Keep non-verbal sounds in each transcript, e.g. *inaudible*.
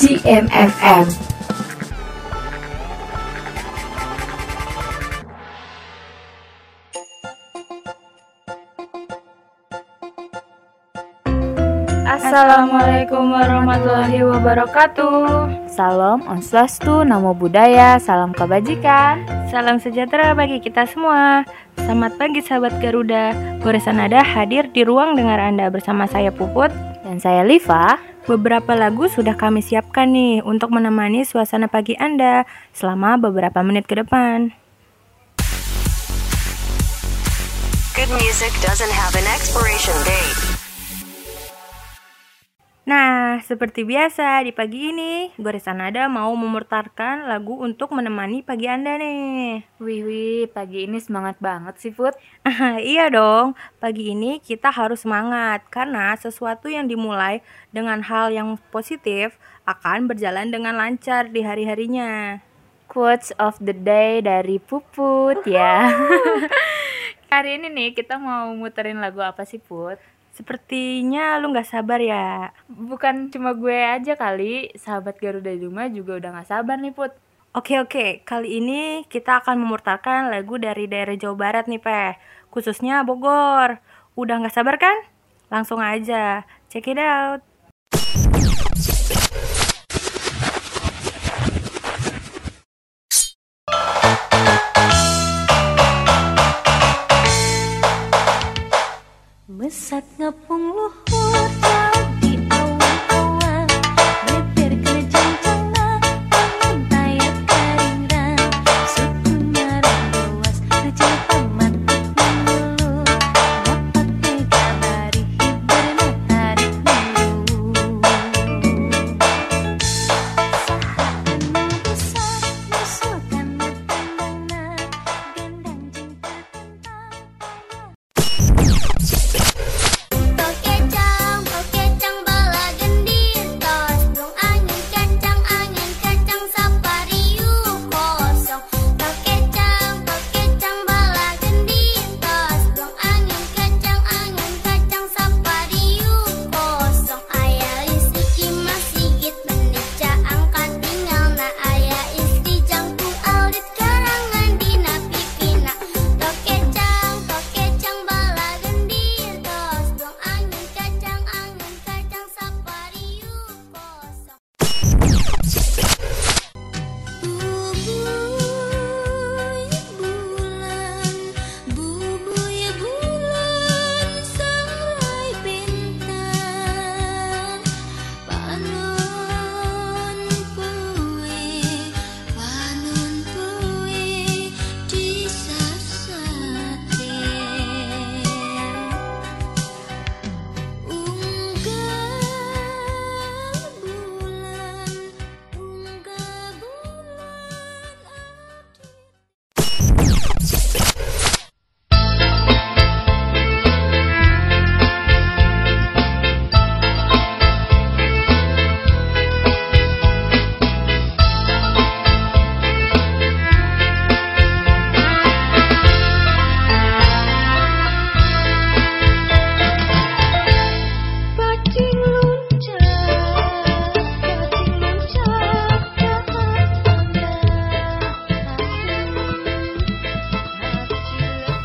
GMFM. Assalamualaikum warahmatullahi wabarakatuh. Salam Om Swastiastu, Namo Buddhaya, salam kebajikan. Salam sejahtera bagi kita semua. Selamat pagi sahabat Garuda. Goresan Nada hadir di ruang dengar Anda bersama saya Puput Dan saya Liva. Beberapa lagu sudah kami siapkan nih untuk menemani suasana pagi Anda selama beberapa menit ke depan. Good music doesn't have an expiration date. Nah, seperti biasa di pagi ini, Goresan Nada mau memutarkan lagu untuk menemani pagi Anda nih. Wih, wih, pagi ini semangat banget sih, Put. iya dong, pagi ini kita harus semangat karena sesuatu yang dimulai dengan hal yang positif akan berjalan dengan lancar di hari-harinya. Quotes of the day dari Puput ya. *laughs* Hari ini nih kita mau muterin lagu apa sih, Put? Sepertinya lu nggak sabar ya. Bukan cuma gue aja kali, sahabat Garuda di rumah juga udah gak sabar nih, Put. Oke oke, kali ini kita akan memutarkan lagu dari daerah Jawa Barat nih, Peh. Khususnya Bogor. Udah nggak sabar kan? Langsung aja, check it out.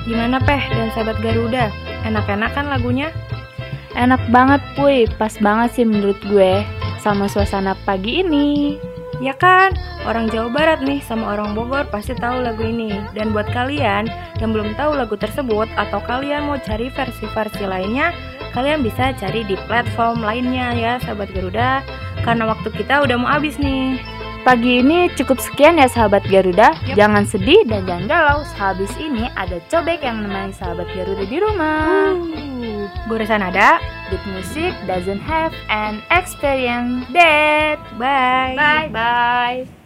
Gimana Peh dan sahabat Garuda? Enak-enak kan lagunya? Enak banget, Puy. Pas banget sih menurut gue sama suasana pagi ini. Ya kan, orang Jawa Barat nih sama orang Bogor pasti tahu lagu ini. Dan buat kalian yang belum tahu lagu tersebut atau kalian mau cari versi-versi lainnya, kalian bisa cari di platform lainnya ya, sahabat Garuda. Karena waktu kita udah mau habis nih. Pagi ini cukup sekian ya sahabat Garuda. Jangan sedih dan jangan galau. Sehabis ini ada cobek yang menemani sahabat Garuda di rumah. Uh, goresan ada. Good music doesn't have an experience date. Bye. Bye bye.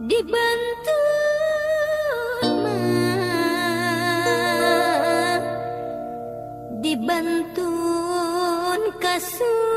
dibantu dibantu kasur